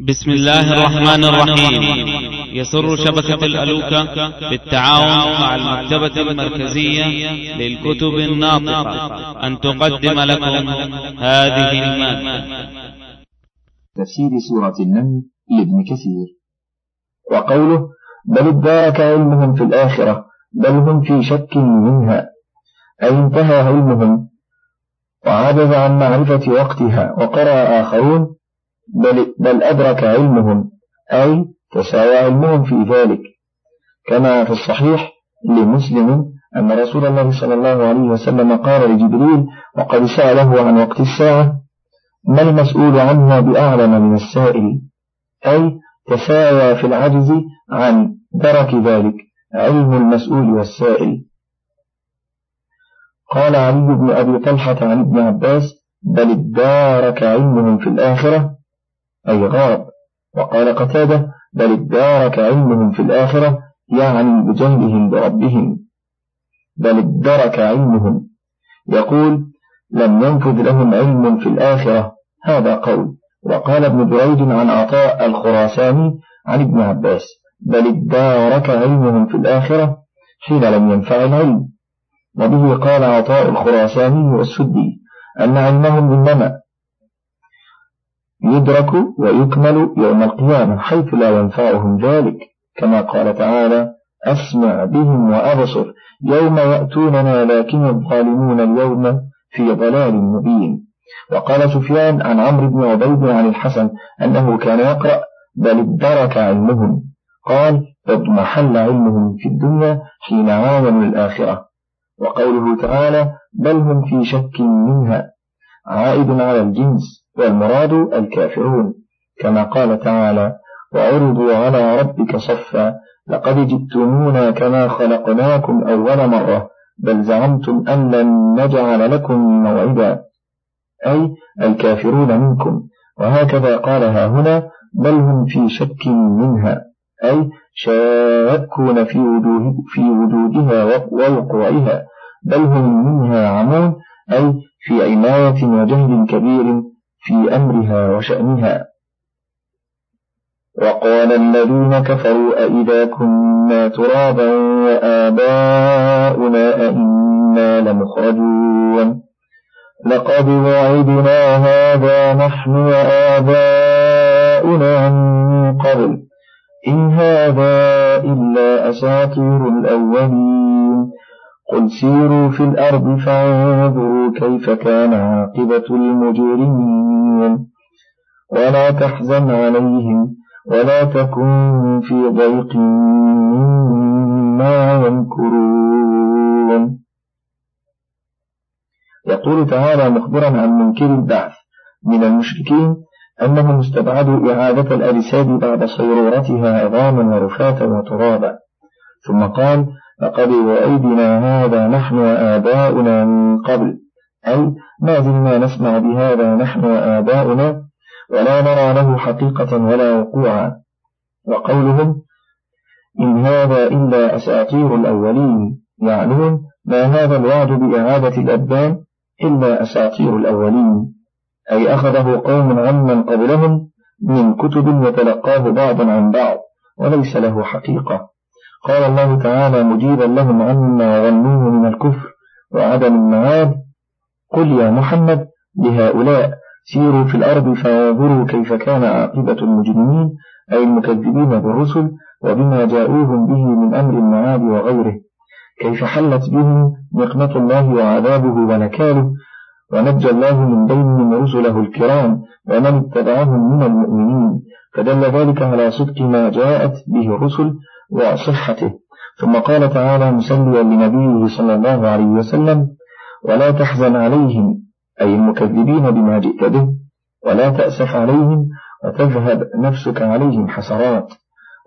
بسم الله الرحمن الرحيم. يسر شبكة الألوكة بالتعاون مع المكتبة المركزية للكتب الناطقة. أن تقدم لكم هذه المادة. تفسير سورة النمل لابن كثير. وقوله بل ادارك علمهم في الآخرة بل هم في شك منها. أي انتهى علمهم وعجز عن معرفة وقتها وقرأ آخرون بل, بل أدرك علمهم أي تساوى علمهم في ذلك. كما في الصحيح لمسلم أن رسول الله صلى الله عليه وسلم قال لجبريل وقد سأله عن وقت الساعة ما المسؤول عنها بأعلم من السائل؟ أي تساوى في العجز عن درك ذلك علم المسؤول والسائل. قال علي بن أبي طلحة عن ابن عباس بل ادارك علمهم في الآخرة أي غاب وقال قتادة بل ادارك علمهم في الآخرة يعني بجهلهم بربهم. بل ادرك علمهم. يقول لم ينفذ لهم علم في الآخرة. هذا قول. وقال ابن جريج عن عطاء الخراساني عن ابن عباس بل ادارك علمهم في الآخرة حين لم ينفع العلم. وبه قال عطاء الخراساني والسدي أن علمهم إنما يدرك ويكمل يوم القيامة حيث لا ينفعهم ذلك. كما قال تعالى أسمع بهم وأبصر. يوم يأتوننا لكن الظالمون اليوم في ضلال مبين. وقال سفيان عن عمرو بن عبيد عن الحسن أنه كان يقرأ بل ادرك علمهم. قال اضمحل علمهم في الدنيا حين عاونوا الآخرة. وقوله تعالى بل هم في شك منها. عائد على الجنس. والمراد الكافرون. كما قال تعالى وعرضوا على ربك صفا لقد جئتمونا كما خلقناكم أول مرة بل زعمتم أن لن نجعل لكم موعدا. أي الكافرون منكم. وهكذا قالها هنا بل هم في شك منها. أي شاكون في, وجوه في وجودها ووقوعها. بل هم منها عمون. أي في عناية وجهل كبير. في أمرها وشأنها. وقال الذين كفروا أئذا كنا ترابا وآباؤنا أئنا لمخرجون. لقد وعدنا هذا نحن وآباؤنا من قبل. إن هذا إلا أساطير الأولين. قل سيروا في الأرض فانظروا كيف كان عاقبة المجرمين ولا تحزن عليهم ولا تكن في ضيق مما يمكرون يقول تعالى مخبرا عن منكر البعث من المشركين أنهم استبعدوا إعادة الأجساد بعد صيرورتها عظاما ورفاتا وترابا. ثم قال لقد وأيدنا هذا نحن وآباؤنا من قبل. أي ما زلنا نسمع بهذا نحن وآباؤنا ولا نرى له حقيقة ولا وقوعا. وقولهم إن هذا إلا أساطير الأولين. يعنون ما هذا الوعد بإعادة الأبدان إلا أساطير الأولين. أي أخذه قوم عمن قبلهم من كتب يتلقاه بعضا عن بعض وليس له حقيقة. قال الله تعالى مجيبا لهم عما ظنوه من الكفر وعدم المعاد قل يا محمد لهؤلاء سيروا في الأرض فانظروا كيف كان عاقبة المجرمين أي المكذبين بالرسل وبما جاءوهم به من أمر المعاد وغيره. كيف حلت بهم نقمة الله وعذابه ونكاله. ونجى الله من بينهم رسله الكرام ومن اتبعهم من المؤمنين. فدل ذلك على صدق ما جاءت به الرسل وصحته. ثم قال تعالى مسليا لنبيه صلى الله عليه وسلم ولا تحزن عليهم أي المكذبين بما جئت به ولا تأسف عليهم وتذهب نفسك عليهم حسرات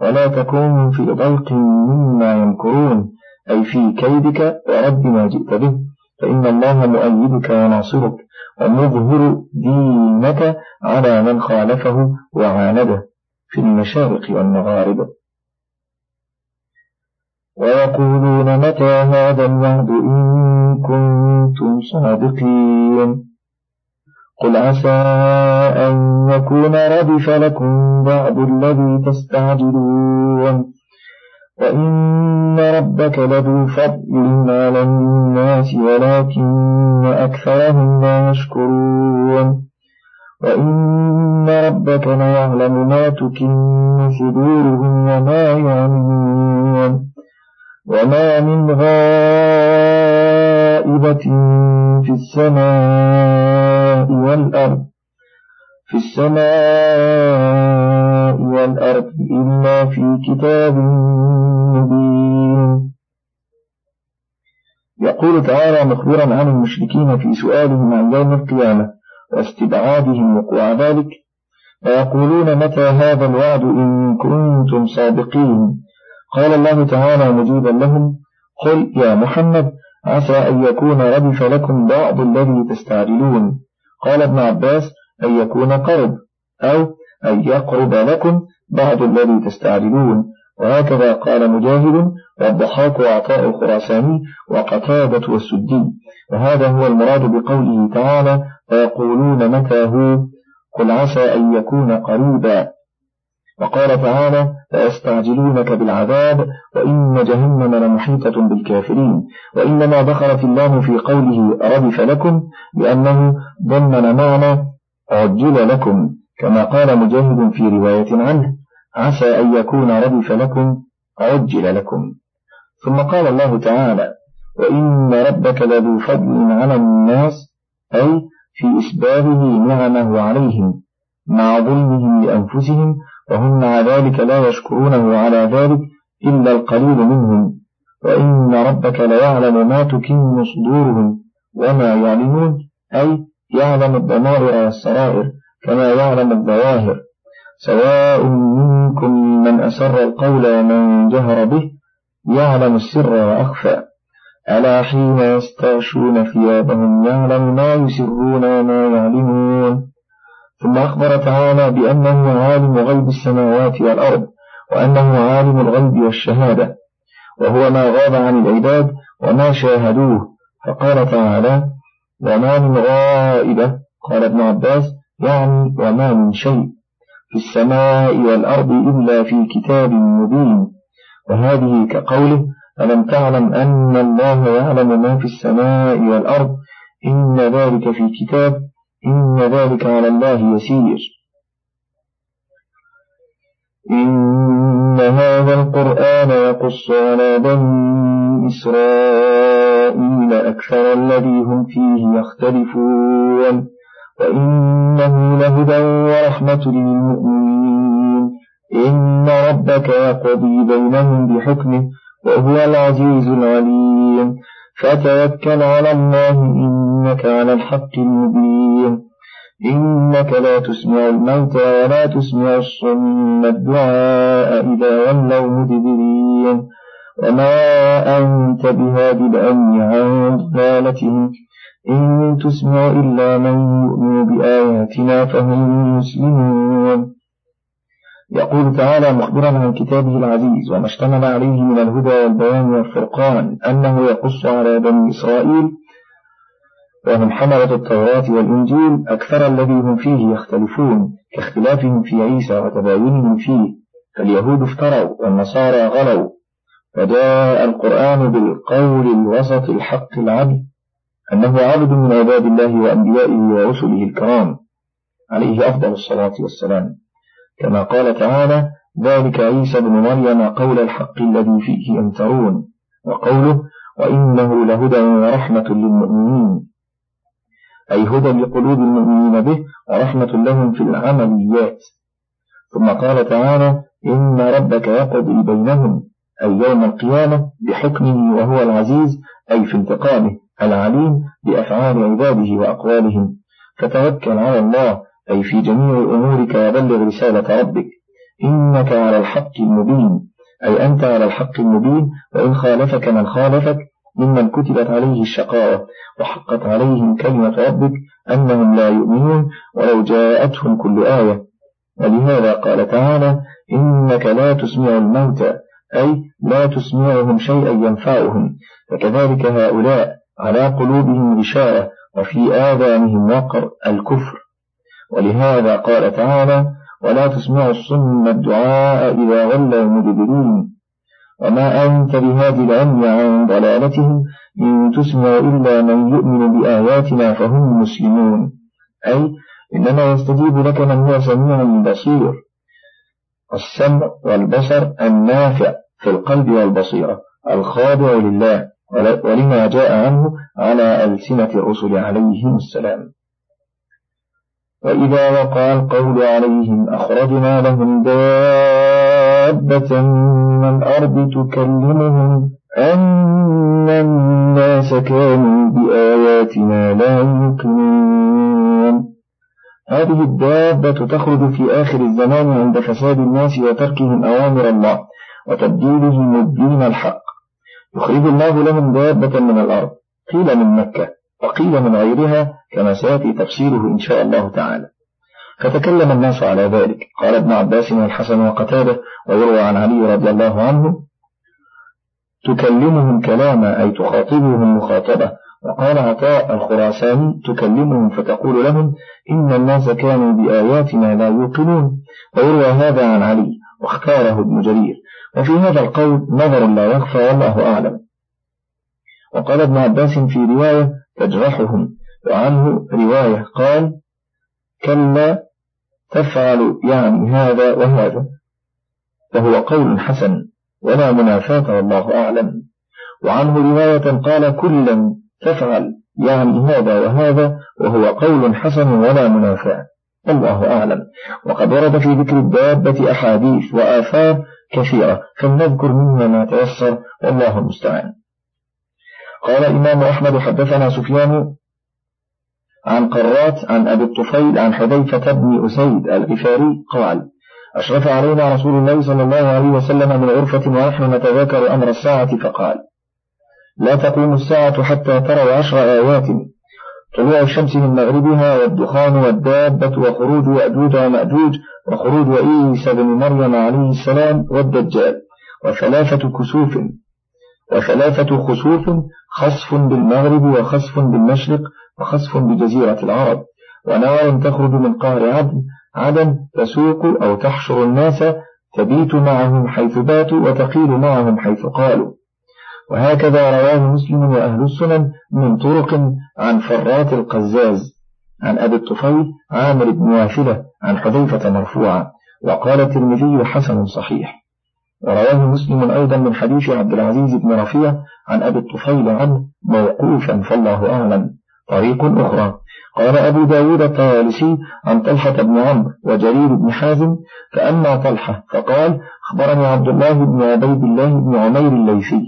ولا تكون في ضيق مما يمكرون أي في كيدك ورد ما جئت به فإن الله مؤيدك وناصرك ومظهر دينك على من خالفه وعانده في المشارق والمغارب. ويقولون متى هذا الوعد إن كنتم صادقين؟ قل عسى أن يكون ردف لكم بعض الذي تستعجلون. وإن ربك لذو فضل على الناس ولكن أكثرهم لا يشكرون. وإن ربك ليعلم ما تكن صدورهم وما يعلمون وما من غائبة في السماء والأرض في السماء والأرض إلا في كتاب مبين. يقول تعالى مخبرا عن المشركين في سؤالهم عن يوم القيامة واستبعادهم وقوع ذلك ويقولون متى هذا الوعد إن كنتم صادقين؟ قال الله تعالى مجيبا لهم قل يا محمد عسى أن يكون ردف لكم بعض الذي تستعجلون. قال ابن عباس أن يكون قرب أو أن يقرب لكم بعض الذي تستعجلون. وهكذا قال مجاهد والضحاك وعطاء الخراساني وقتادة والسدي. وهذا هو المراد بقوله تعالى ويقولون متى هو؟ قل عسى أن يكون قريبا. وقال تعالى فيستعجلونك بالعذاب وإن جهنم لمحيطة بالكافرين. وإنما دخلت اللام في قوله ردف لكم؟ لأنه ضمن معنى عجل لكم. كما قال مجاهد في رواية عنه عسى أن يكون ردف لكم عجل لكم. ثم قال الله تعالى وإن ربك لذو فضل على الناس أي في إسبابه نعمه عليهم مع ظلمهم لأنفسهم وهم مع ذلك لا يشكرونه على ذلك إلا القليل منهم. وإن ربك ليعلم ما تكن صدورهم وما يعلمون أي يعلم الضمائر والسرائر كما يعلم الظواهر. سواء منكم من أسر القول ومن جهر به يعلم السر وأخفى. ألا حين يستغشون ثيابهم يعلم ما يسرون وما يعلمون ثم أخبر تعالى بأنه عالم غيب السماوات والأرض وأنه عالم الغيب والشهادة وهو ما غاب عن العباد وما شاهدوه. فقال تعالى وما من غائبة قال ابن عباس يعني وما من شيء في السماء والأرض إلا في كتاب مبين وهذه كقوله ألم تعلم أن الله يعلم ما في السماء والأرض؟ إن ذلك في كتاب إن ذلك على الله يسير. إن هذا القرآن يقص على بني إسرائيل أكثر الذي هم فيه يختلفون. وإنه لهدى ورحمة للمؤمنين. إن ربك يقضي بينهم بحكمه وهو العزيز العليم. فتوكل على الله إنك على الحق المبين. إنك لا تسمع الموتى ولا تسمع الصم الدعاء إذا ولوا مدبرين. وما أنت بهاد الأمن عن ضلالتهم إن تسمع إلا من يؤمن بآياتنا فهم مسلمون. يقول تعالى مخبرا عن كتابه العزيز وما اشتمل عليه من الهدى والبيان والفرقان أنه يقص على بني إسرائيل وهم حملة التوراة والإنجيل أكثر الذي هم فيه يختلفون كاختلافهم في عيسى وتباينهم فيه فاليهود افتروا والنصارى غلوا فجاء القرآن بالقول الوسط الحق العدل أنه عبد من عباد الله وأنبيائه ورسله الكرام عليه أفضل الصلاة والسلام. كما قال تعالى ذلك عيسى بن مريم قول الحق الذي فيه يمترون وقوله وإنه لهدى ورحمة للمؤمنين. أي هدى لقلوب المؤمنين به ورحمة لهم في العمليات. ثم قال تعالى إن ربك يقضي بينهم أي يوم القيامة بحكمه وهو العزيز أي في انتقامه العليم بأفعال عباده وأقوالهم. فتوكل على الله أي في جميع أمورك وبلغ رسالة ربك. إنك على الحق المبين. أي أنت على الحق المبين. وإن خالفك من خالفك. ممن كتبت عليه الشقاوة. وحقت عليهم كلمة ربك أنهم لا يؤمنون. ولو جاءتهم كل آية. ولهذا قال تعالى إنك لا تسمع الموتى. أي لا تسمعهم شيئا ينفعهم. فكذلك هؤلاء على قلوبهم غشاوة. وفي آذانهم وقر الكفر. ولهذا قال تعالى ولا تسمع الصم الدعاء إذا ولوا مدبرين. وما أنت بهادي العلم عن ضلالتهم إن تسمع إلا من يؤمن بآياتنا فهم مسلمون. أي إنما يستجيب لك من هو سميع بصير. السمع والبصر النافع في القلب والبصيرة الخاضع لله ولما جاء عنه على ألسنة الرسل عليهم السلام. وإذا وقع القول عليهم أخرجنا لهم دابة من الأرض تكلمهم أن الناس كانوا بآياتنا لا يوقنون. هذه الدابة تخرج في آخر الزمان عند فساد الناس وتركهم أوامر الله وتبديلهم الدين الحق. يخرج الله لهم دابة من الأرض قيل من مكة. وقيل من غيرها كما سيأتي تفسيره إن شاء الله تعالى. فتكلم الناس على ذلك. قال ابن عباس والحسن وقتاده ويروى عن علي رضي الله عنه تكلمهم كلاما أي تخاطبهم مخاطبة. وقال عطاء الخراساني تكلمهم فتقول لهم إن الناس كانوا بآياتنا لا يوقنون. ويروى هذا عن علي واختاره ابن جرير. وفي هذا القول نظر لا يخفى والله أعلم. وقال ابن عباس في رواية تجرحهم وعنه رواية قال كلا تفعل يعني هذا وهذا فهو قول حسن ولا منافاة والله أعلم. وعنه رواية قال كلا تفعل يعني هذا وهذا وهو قول حسن ولا منافاة الله أعلم. وقد ورد في ذكر الدابة أحاديث وآثار كثيرة فلنذكر منها ما تيسر والله المستعان. قال الإمام أحمد حدثنا سفيان عن قرات عن أبي الطفيل عن حذيفة بن أسيد الغفاري قال أشرف علينا رسول الله صلى الله عليه وسلم من غرفة ونحن نتذاكر أمر الساعة فقال لا تقوم الساعة حتى تروا عشر آيات. طلوع الشمس من مغربها والدخان والدابة وخروج يأجوج ومأجوج وخروج عيسى بن مريم عليه السلام والدجال وثلاثة كسوف وثلاثة خسوف خصف بالمغرب وخصف بالمشرق وخصف بجزيرة العرب. ونار تخرج من قهر عدن عدن تسوق أو تحشر الناس تبيت معهم حيث باتوا وتقيل معهم حيث قالوا. وهكذا رواه مسلم وأهل السنن من طرق عن فرات القزاز عن أبي الطفيل عامر بن وافلة عن حذيفة مرفوعا وقال الترمذي حسن صحيح. ورواه مسلم أيضا من حديث عبد العزيز بن رفيع عن أبي الطفيل عنه موقوفا فالله أعلم. طريق أخرى. قال أبو داود الطيالسي عن طلحة بن عمرو وجرير بن حازم فأما طلحة فقال أخبرني عبد الله بن عبيد الله بن عمير الليثي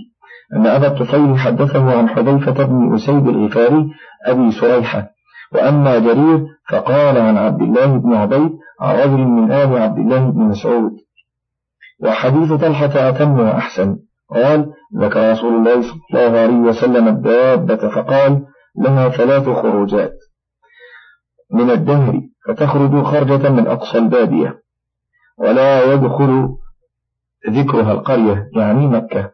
أن أبا الطفيل حدثه عن حذيفة بن أسيد الغفاري أبي سريحة. وأما جرير فقال عن عبد الله بن عبيد عن رجل من آل عبد الله بن مسعود. وحديث طلحة أتم وأحسن قال ذكر رسول الله صلى الله عليه وسلم الدابة فقال لها ثلاث خروجات. من الدهر فتخرج خرجة من أقصى البادية ولا يدخل ذكرها القرية يعني مكة.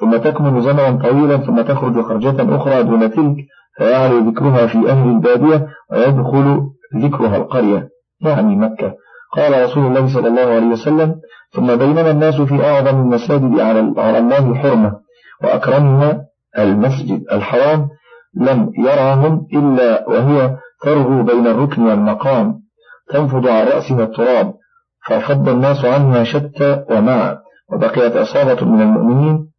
ثم تكمل زمنا طويلا ثم تخرج خرجة أخرى دون تلك فيعلو ذكرها في أهل البادية ويدخل ذكرها القرية يعني مكة. قال رسول الله صلى الله عليه وسلم ثم بينما الناس في أعظم المساجد على الله حرمة وأكرمها المسجد الحرام لم يرهم إلا وهي ترغو بين الركن والمقام تنفض عن رأسها التراب ففض الناس عنها شتى ومع وبقيت أصابة من المؤمنين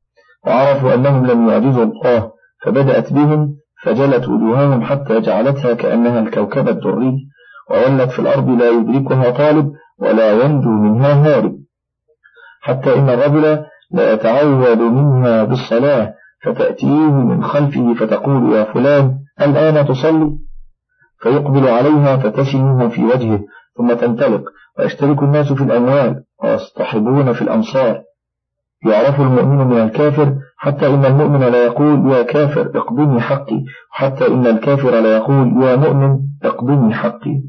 وعرفوا أنهم لم يعجزوا الله فبدأت بهم فجلت وجوههم حتى جعلتها كأنها الكوكب الدري وولت في الأرض لا يدركها طالب ولا ينجو منها هارب. حتى إن الرجل لا يتعود منها بالصلاة فتأتيه من خلفه فتقول يا فلان الآن تصلي؟ فيقبل عليها فتسمه في وجهه ثم تنطلق ويشترك الناس في الأموال ويصطحبون في الأمصار يعرف المؤمن من الكافر حتى إن المؤمن لا يقول يا كافر اقبلني حقي حتى إن الكافر لا يقول يا مؤمن اقبلني حقي.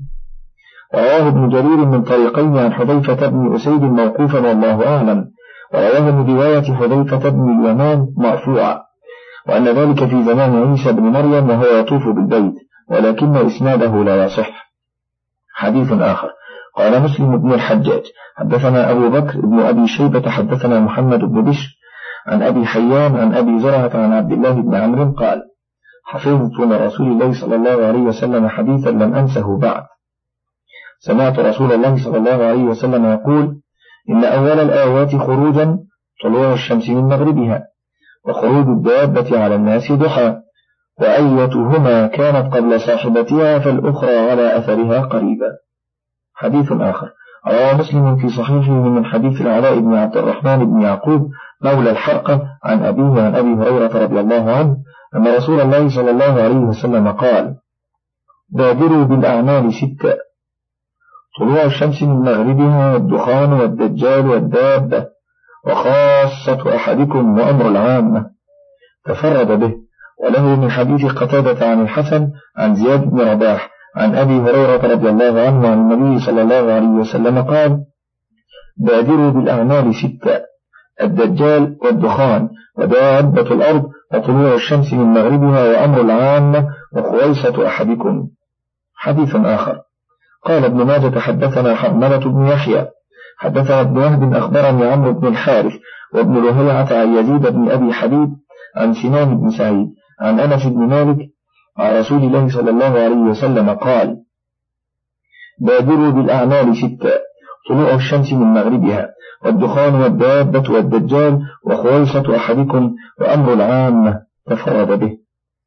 رواه ابن جرير من طريقين عن حذيفة بن أسيد موقوفا والله أعلم ورواه من رواية حذيفة بن اليمان مرفوعا وأن ذلك في زمان عيسى بن مريم وهو يطوف بالبيت ولكن إسناده لا يصح. حديث آخر. قال مسلم بن الحجاج حدثنا أبو بكر بن أبي شيبة حدثنا محمد بن بشر عن أبي حيان عن أبي زرعة عن عبد الله بن عمرو قال حفظت من رسول الله صلى الله عليه وسلم حديثا لم أنسه بعد. سمعت رسول الله صلى الله عليه وسلم يقول إن أول الآيات خروجا طلوع الشمس من مغربها وخروج الدابة على الناس ضحى وأيتهما كانت قبل صاحبتها فالأخرى على أثرها قريبا. حديث آخر. رواه مسلم في صحيحه من حديث العلاء بن عبد الرحمن بن يعقوب مولى الحرقة عن أبيه عن أبي هريرة رضي الله عنه أن رسول الله صلى الله عليه وسلم قال بادروا بالأعمال ستة طلوع الشمس من مغربها والدخان والدجال والدابة وخاصة أحدكم وأمر العامة تفرد به. وله من حديث قتادة عن الحسن عن زياد بن رباح عن أبي هريرة رضي الله عنه عن النبي صلى الله عليه وسلم قال بادروا بالأعمال ستة الدجال والدخان ودابة الأرض وطلوع الشمس من مغربها وأمر العامة وخويصة أحدكم. حديث آخر. قال ابن ماجة حدثنا حملة بن يحيى حدثنا ابن وهب أخبرني عمرو بن الحارث وابن لهيعة عن يزيد بن أبي حبيب عن سنان بن سعيد عن أنس بن مالك عن رسول الله صلى الله عليه وسلم قال بادروا بالأعمال ستة طلوع الشمس من مغربها والدخان والدابة والدجال وخويصة أحدكم وأمر العامة تفرد به.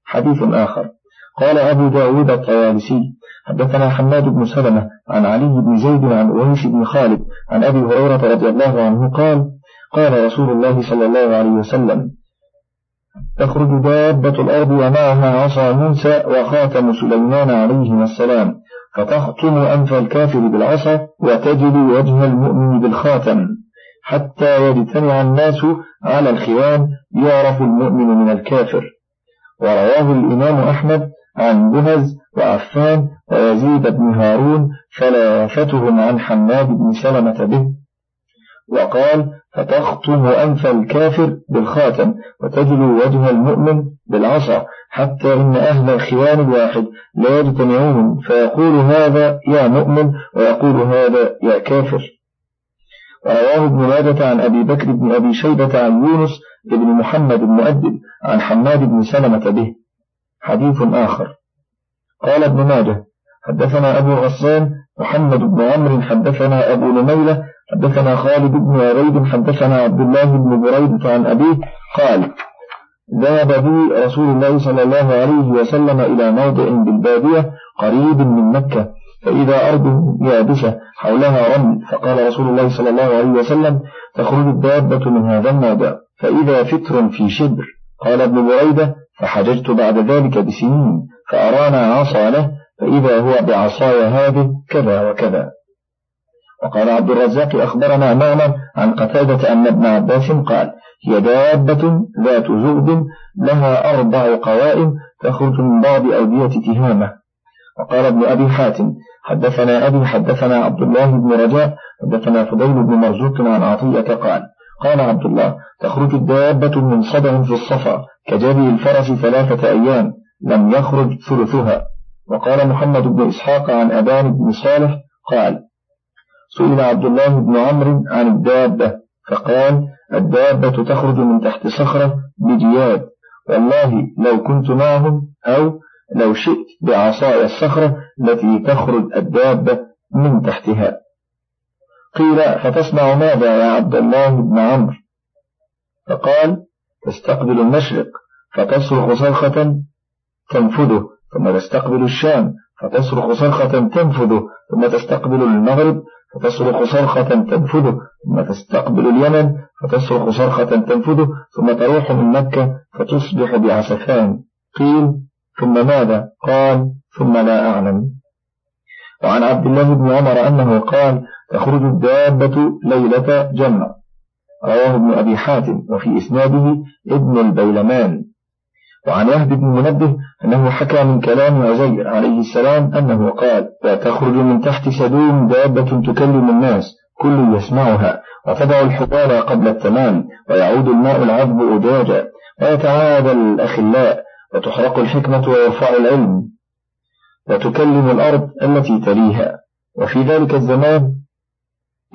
حديث آخر. قال أبو داود الطيالسي حدثنا حماد بن سلمة عن علي بن زيد عن أويس بن خالد عن أبي هريرة رضي الله عنه قال قال رسول الله صلى الله عليه وسلم تخرج دابة الأرض ومعها عصا موسى وخاتم سليمان عليهما السلام فتخطم أنف الكافر بالعصا وتجد وجه المؤمن بالخاتم حتى يجتمع الناس على الخوان يعرف المؤمن من الكافر. ورواه الإمام أحمد عن بهز وعفان ويزيد بن هارون ثلاثتهم عن حماد بن سلمة به. وقال فتخطم أنف الكافر بالخاتم وتجلو وجه المؤمن بالعصا حتى إن أهل الخوان الواحد لا يجتمعون. فيقول هذا يا مؤمن ويقول هذا يا كافر ورواه ابن ماجة عن أبي بكر بن أبي شيبة عن يونس بن محمد أدب عن حماد بن سلمة به. حديث آخر. قال ابن ماجه حدثنا أبو غسان محمد بن عمرو حدثنا أبو نميلة حدثنا خالد بن عريب حدثنا عبد الله بن بريدة عن أبيه قال ذهب بي رسول الله صلى الله عليه وسلم إلى موضع بالبادية قريب من مكة فإذا أرض يابسة حولها رمل فقال رسول الله صلى الله عليه وسلم تخرج الدابة من هذا الموضع فإذا فتر في شبر. قال ابن بريدة فحججت بعد ذلك بسنين. فأرانا عصا له فإذا هو بعصاي هذه كذا وكذا. وقال عبد الرزاق أخبرنا معنى عن قتادة أن ابن عباس قال هي دابة ذات زغد لها أربع قوائم تخرج من بعض أودية تهامة. وقال ابن أبي حاتم حدثنا أبي حدثنا عبد الله بن رجاء حدثنا فضيل بن مرزوق عن عطية قال قال عبد الله تخرج الدابة من صدع في الصفا كجبي الفرس ثلاثة أيام. لم يخرج ثلثها. وقال محمد بن إسحاق عن أبان بن صالح قال سئل عبد الله بن عمرو عن الدابة فقال الدابة تخرج من تحت صخرة بجياد. والله لو كنت معهم أو لو شئت بعصاي الصخرة التي تخرج الدابة من تحتها. قيل فتصنع ماذا يا عبد الله بن عمرو؟ فقال تستقبل المشرق فتصرخ صرخة تنفذه ثم تستقبل الشام فتصرخ صرخة تنفذه ثم تستقبل المغرب فتصرخ صرخة تنفذه ثم تستقبل اليمن فتصرخ صرخة تنفذه ثم تروح من مكة فتصبح بعسفان. قيل ثم ماذا؟ قال ثم لا أعلم. وعن عبد الله بن عمر أنه قال تخرج الدابة ليلة جمع. رواه ابن أبي حاتم وفي إسناده ابن البيلمان. وعن يهب بن منبه أنه حكى من كلام عزير عليه السلام أنه قال لا تخرج من تحت سدوم دابة تكلم الناس كل يسمعها وتضع الحبال قبل التمام ويعود الماء العذب أجاجا ويتعادى الأخلاء وتحرق الحكمة ويرفع العلم وتكلم الأرض التي تليها وفي ذلك الزمان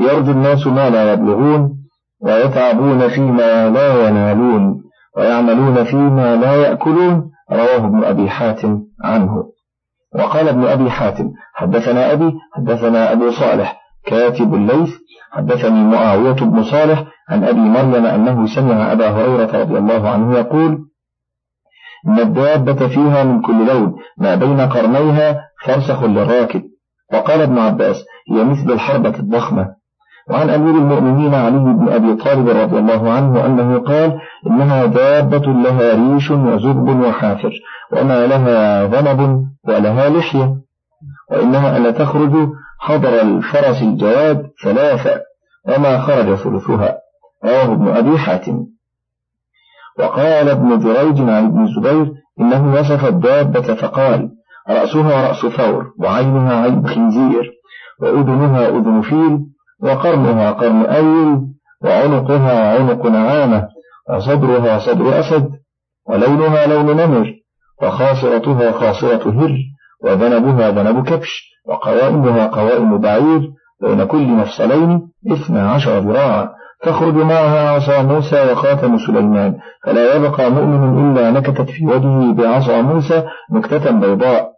يرجو الناس ما لا يبلغون ويتعبون فيما لا ينالون. ويعملون فيما لا يأكلون رواه ابن أبي حاتم عنه. وقال ابن أبي حاتم حدثنا أبي حدثنا أبو صالح كاتب الليث حدثني معاوية بن صالح عن أبي مريم أنه سمع أبا هريرة رضي الله عنه يقول إن الدابة فيها من كل لون ما بين قرنيها فرسخ للراكب. وقال ابن عباس هي مثل الحربة الضخمة. وعن أمير المؤمنين علي بن أبي طالب رضي الله عنه أنه قال إنها دابة لها ريش وزرب وحافر وما لها ذنب ولها لحية وإنها ألا تخرج حضر الفرس الجواد ثلاثة وما خرج ثلثها. رواه ابن أبي حاتم. وقال ابن جريج عن ابن زبير إنه وصف الدابة فقال رأسها رأس ثور وعينها عين خنزير وأذنها أذن فيل وقرنها قرن أيل وعنقها عنق نعامة وصدرها صدر أسد ولونها لون نمر وخاصرتها خاصرة هر وذنبها ذنب كبش وقوائمها قوائم بعير بين كل مفصلين اثنى عشر ذراعا. تخرج معها عصا موسى وخاتم سليمان فلا يبقى مؤمن إلا نكتت في وجهه بعصا موسى نكتة بيضاء.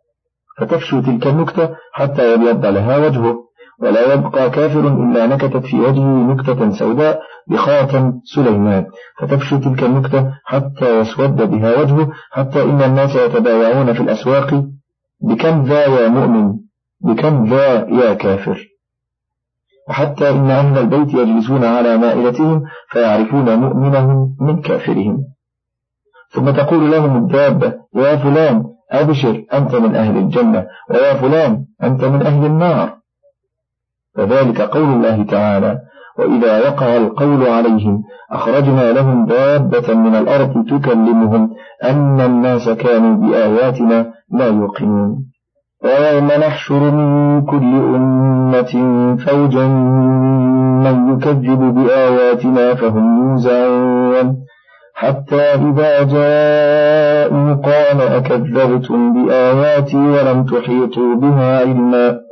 فتفشو تلك النكتة حتى يبيض لها وجهه. ولا يبقى كافر إلا نكتت في وجهه نكتة سوداء بخاتم سليمان. فتفشو تلك النكتة حتى يسود بها وجهه حتى إن الناس يتبايعون في الأسواق بكم ذا يا مؤمن بكم ذا يا كافر. وحتى إن أهل البيت يجلسون على مائلتهم فيعرفون مؤمنهم من كافرهم. ثم تقول لهم الدابة يا فلان أبشر أنت من أهل الجنة ويا فلان أنت من أهل النار. فذلك قول الله تعالى وإذا وقع القول عليهم أخرجنا لهم دابة من الأرض تكلمهم أن الناس كانوا بآياتنا لا يوقنون. ويوم نحشر من كل أمة فوجا من يكذب بآياتنا فهم يوزعون. حتى إذا جاءوا قال أكذبتم بآياتي ولم تحيطوا بها علما.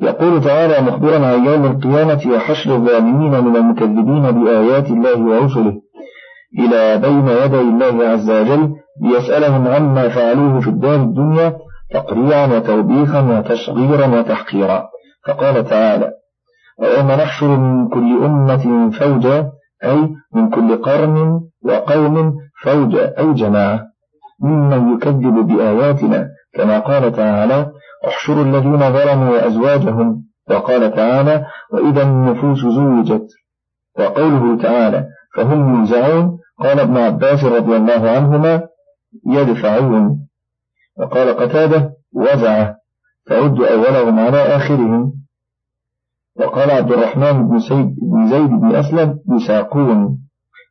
يقول تعالى مخبرا عن يوم القيامة وحشر الظالمين من المكذبين بآيات الله ورسله إلى بين يدي الله عز وجل ليسألهم عما فعلوه في الدار الدنيا تقريعا وتوبيخا وتصغيرا وتحقيرا. فقال تعالى ويوم نحشر من كل أمة فوجا أي من كل قرن وقوم فوجا أي جماعة ممن يكذب بآياتنا كما قال تعالى احشروا الذين ظلموا وأزواجهم. وقال تعالى وإذا النفوس زوجت. وقوله تعالى فهم يوزعون قال ابن عباس رضي الله عنهما يدفعون. وقال قتادة وزع. تعد أولهم على آخرهم. وقال عبد الرحمن بن, سيد بن زيد بن أسلم يساقون.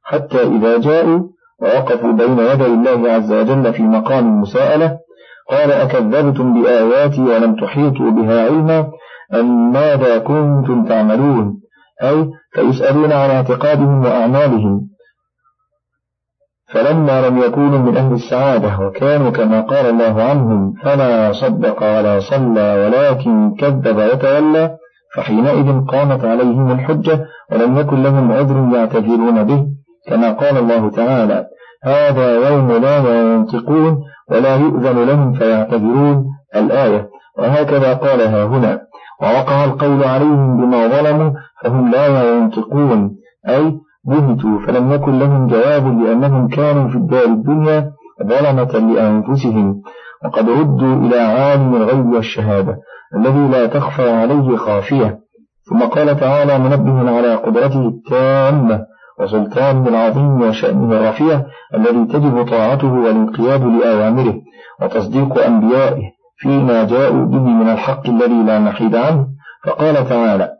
حتى إذا جاءوا ووقفوا بين يدي الله عز وجل في مقام المساءلة قال أكذبتم بآياتي ولم تحيطوا بها علما؟ أم ماذا كنتم تعملون؟ أي فيسألون عن اعتقادهم وأعمالهم. فلما لم يكونوا من أهل السعادة وكانوا كما قال الله عنهم فلا صدق ولا صلى ولكن كذب وتولى فحينئذ قامت عليهم الحجة ولم يكن لهم عذر يعتذرون به كما قال الله تعالى هذا يوم لا ينطقون ولا يؤذن لهم فيعتذرون الآية. وهكذا قالها هنا. ووقع القول عليهم بما ظلموا فهم لا ينطقون. أي بهتوا فلم يكن لهم جواب لأنهم كانوا في الدار الدنيا ظلمة لأنفسهم. وقد ردوا إلى عالم الغيب والشهادة الذي لا تخفى عليه خافية. ثم قال تعالى منبه على قدرته التامة. وسلطانه العظيم وشأنه الرفيع الذي تجب طاعته والانقياد لأوامره وتصديق أنبيائه فيما جاءوا به من الحق الذي لا نحيد عنه. فقال تعالى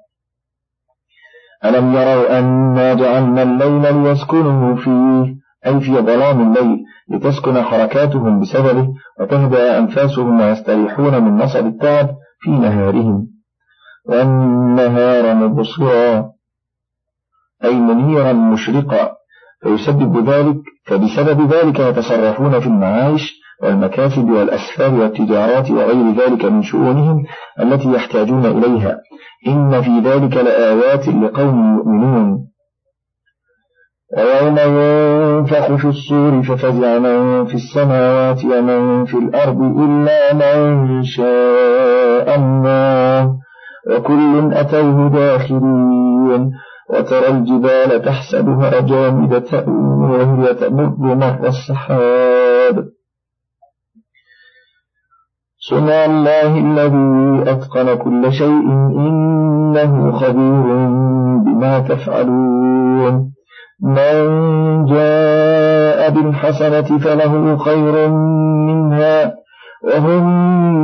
ألم يروا أنا جعلنا الليل ليسكنوا فيه؟ أي في ظلام الليل لتسكن حركاتهم بسببه وتهدأ أنفاسهم ويستريحون من نصب التعب في نهارهم. والنهار مبصرا. أي منيرا مشرقا فيسبب ذلك فبسبب ذلك يتصرفون في المعايش والمكاسب والأسفار والتجارات وغير ذلك من شؤونهم التي يحتاجون إليها. إن في ذلك لآيات لقوم يؤمنون. ويوم ينفخ في الصور ففزع من في السماوات ومن في الأرض إلا من شاء الله وكل أتوه داخلين وترى الجبال تحسبها جامدة وهي تمر مر السحاب. صنع الله الذي أتقن كل شيء إنه خبير بما تفعلون. من جاء بالحسنة فله خير منها وهم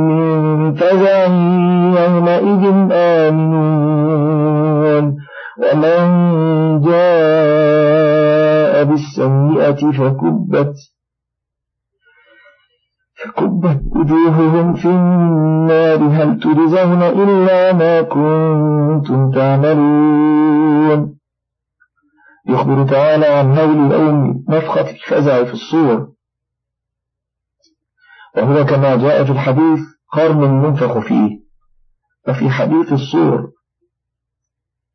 من فزع يومئذ آمنون. ومن جاء بالسيئة فكبت فكبت وجوههم في النار هل تجزون إلا ما كنتم تعملون يخبر تعالى عن هول الأوم نفخة الفزع في الصور وهو كما جاء في الحديث قرن منفخ فيه وفي حديث الصور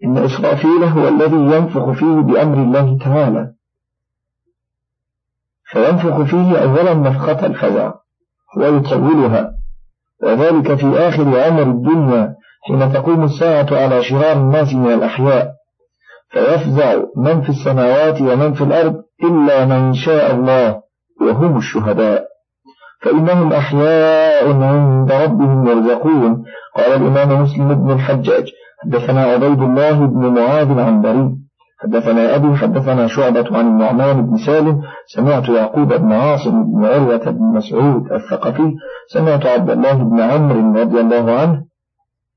إن إسرافيل هو الذي ينفخ فيه بأمر الله تعالى. فينفخ فيه أولا نفخة الفزع ويطولها وذلك في آخر عمر الدنيا حين تقوم الساعة على شرار الناس من الأحياء. فيفزع من في السماوات ومن في الأرض إلا من شاء الله وهم الشهداء. فإنهم أحياء عند ربهم يرزقون. قال الإمام مسلم بن الحجاج حدثنا عبيد الله بن معاذ العنبري حدثنا أبي حدثنا شعبة عن النعمان بن سالم سمعت يعقوب بن عاصم بن عروة بن مسعود الثقفي سمعت عبد الله بن عمرو رضي الله عنه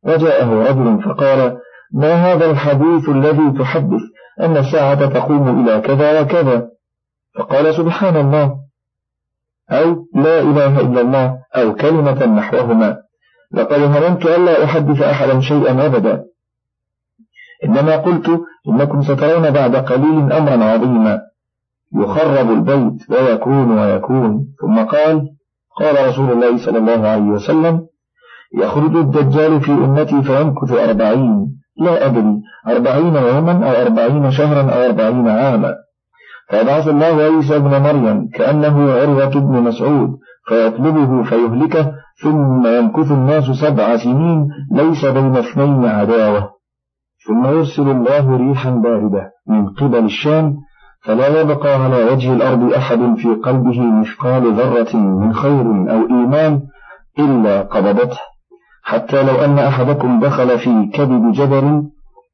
وجاءه رجل فقال ما هذا الحديث الذي تحدث؟ أن الساعة تقوم إلى كذا وكذا. فقال سبحان الله. أو لا إله إلا الله أو كلمة نحوهما. لقد هممت ألا أحدث أحدا شيئا أبدا. إنما قلت إنكم سترون بعد قليل أمرا عظيما. يخرب البيت ويكون ويكون. ثم قال قال رسول الله صلى الله عليه وسلم يخرج الدجال في أمتي فيمكث أربعين. لا أدري أربعين يوما أو أربعين شهرا أو أربعين عاما. فيبعث الله عيسى ابن مريم كأنه عروة بن مسعود فيطلبه فيهلكه ثم يمكث الناس سبع سنين ليس بين اثنين عداوة. ثم يرسل الله ريحا باردة من قبل الشام فلا يبقى على وجه الأرض أحد في قلبه مثقال ذرة من خير أو إيمان إلا قبضته. حتى لو أن أحدكم دخل في كبد جبل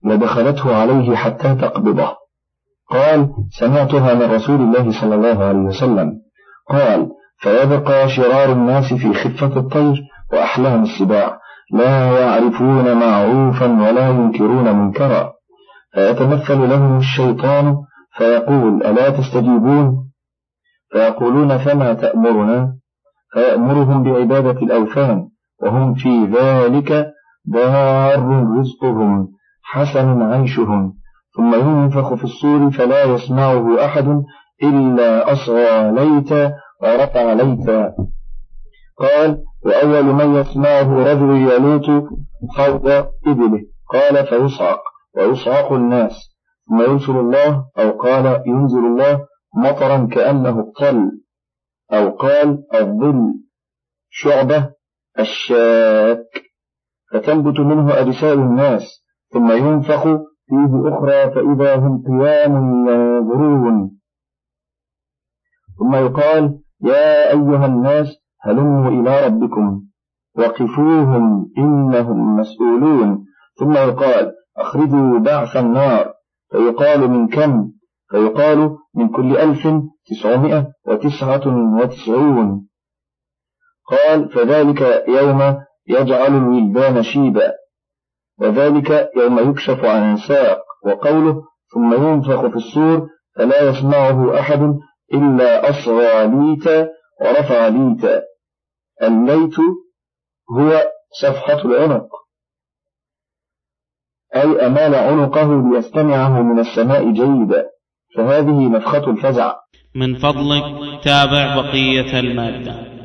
لدخلته عليه حتى تقبضه. قال سمعتها من رسول الله صلى الله عليه وسلم. قال فيبقى شرار الناس في خفة الطير وأحلام السباع لا يعرفون معروفا ولا ينكرون منكرا. فيتمثل لهم الشيطان فيقول ألا تستجيبون؟ فيقولون فما تأمرنا؟ فيأمرهم بعبادة الأوثان وهم في ذلك دار رزقهم حسن عيشهم. ثم ينفخ في الصور فلا يسمعه أحد إلا أصغى ليتا ورفع ليتا. قال وأول من يسمعه رجل يلوت خوض إبله. قال فيصعق ويصعق الناس. ثم يرسل الله أو قال ينزل الله مطرا كأنه الطل أو قال الظل. شعبة الشاك. فتنبت منه أجساد الناس ثم ينفخ فيه أخرى فإذا هم قيام ينظرون. ثم يقال يا أيها الناس هلموا إلى ربكم وقفوهم إنهم مسؤولون. ثم يقال أخرجوا بعث النار. فيقال من كم؟ فيقال من كل ألف تسعمائة وتسعة وتسعون. قال فذلك يوم يجعل الولدان شيبا. وذلك يوم يكشف عن الساق وقوله ثم ينفخ في الصور فلا يسمعه أحد إلا أصغى ليتا ورفع ليتا. الليت هو صفحة العنق. أي أمال عنقه ليستمعه من السماء جيدا. فهذه نفخة الفزع. من فضلك تابع بقية المادة.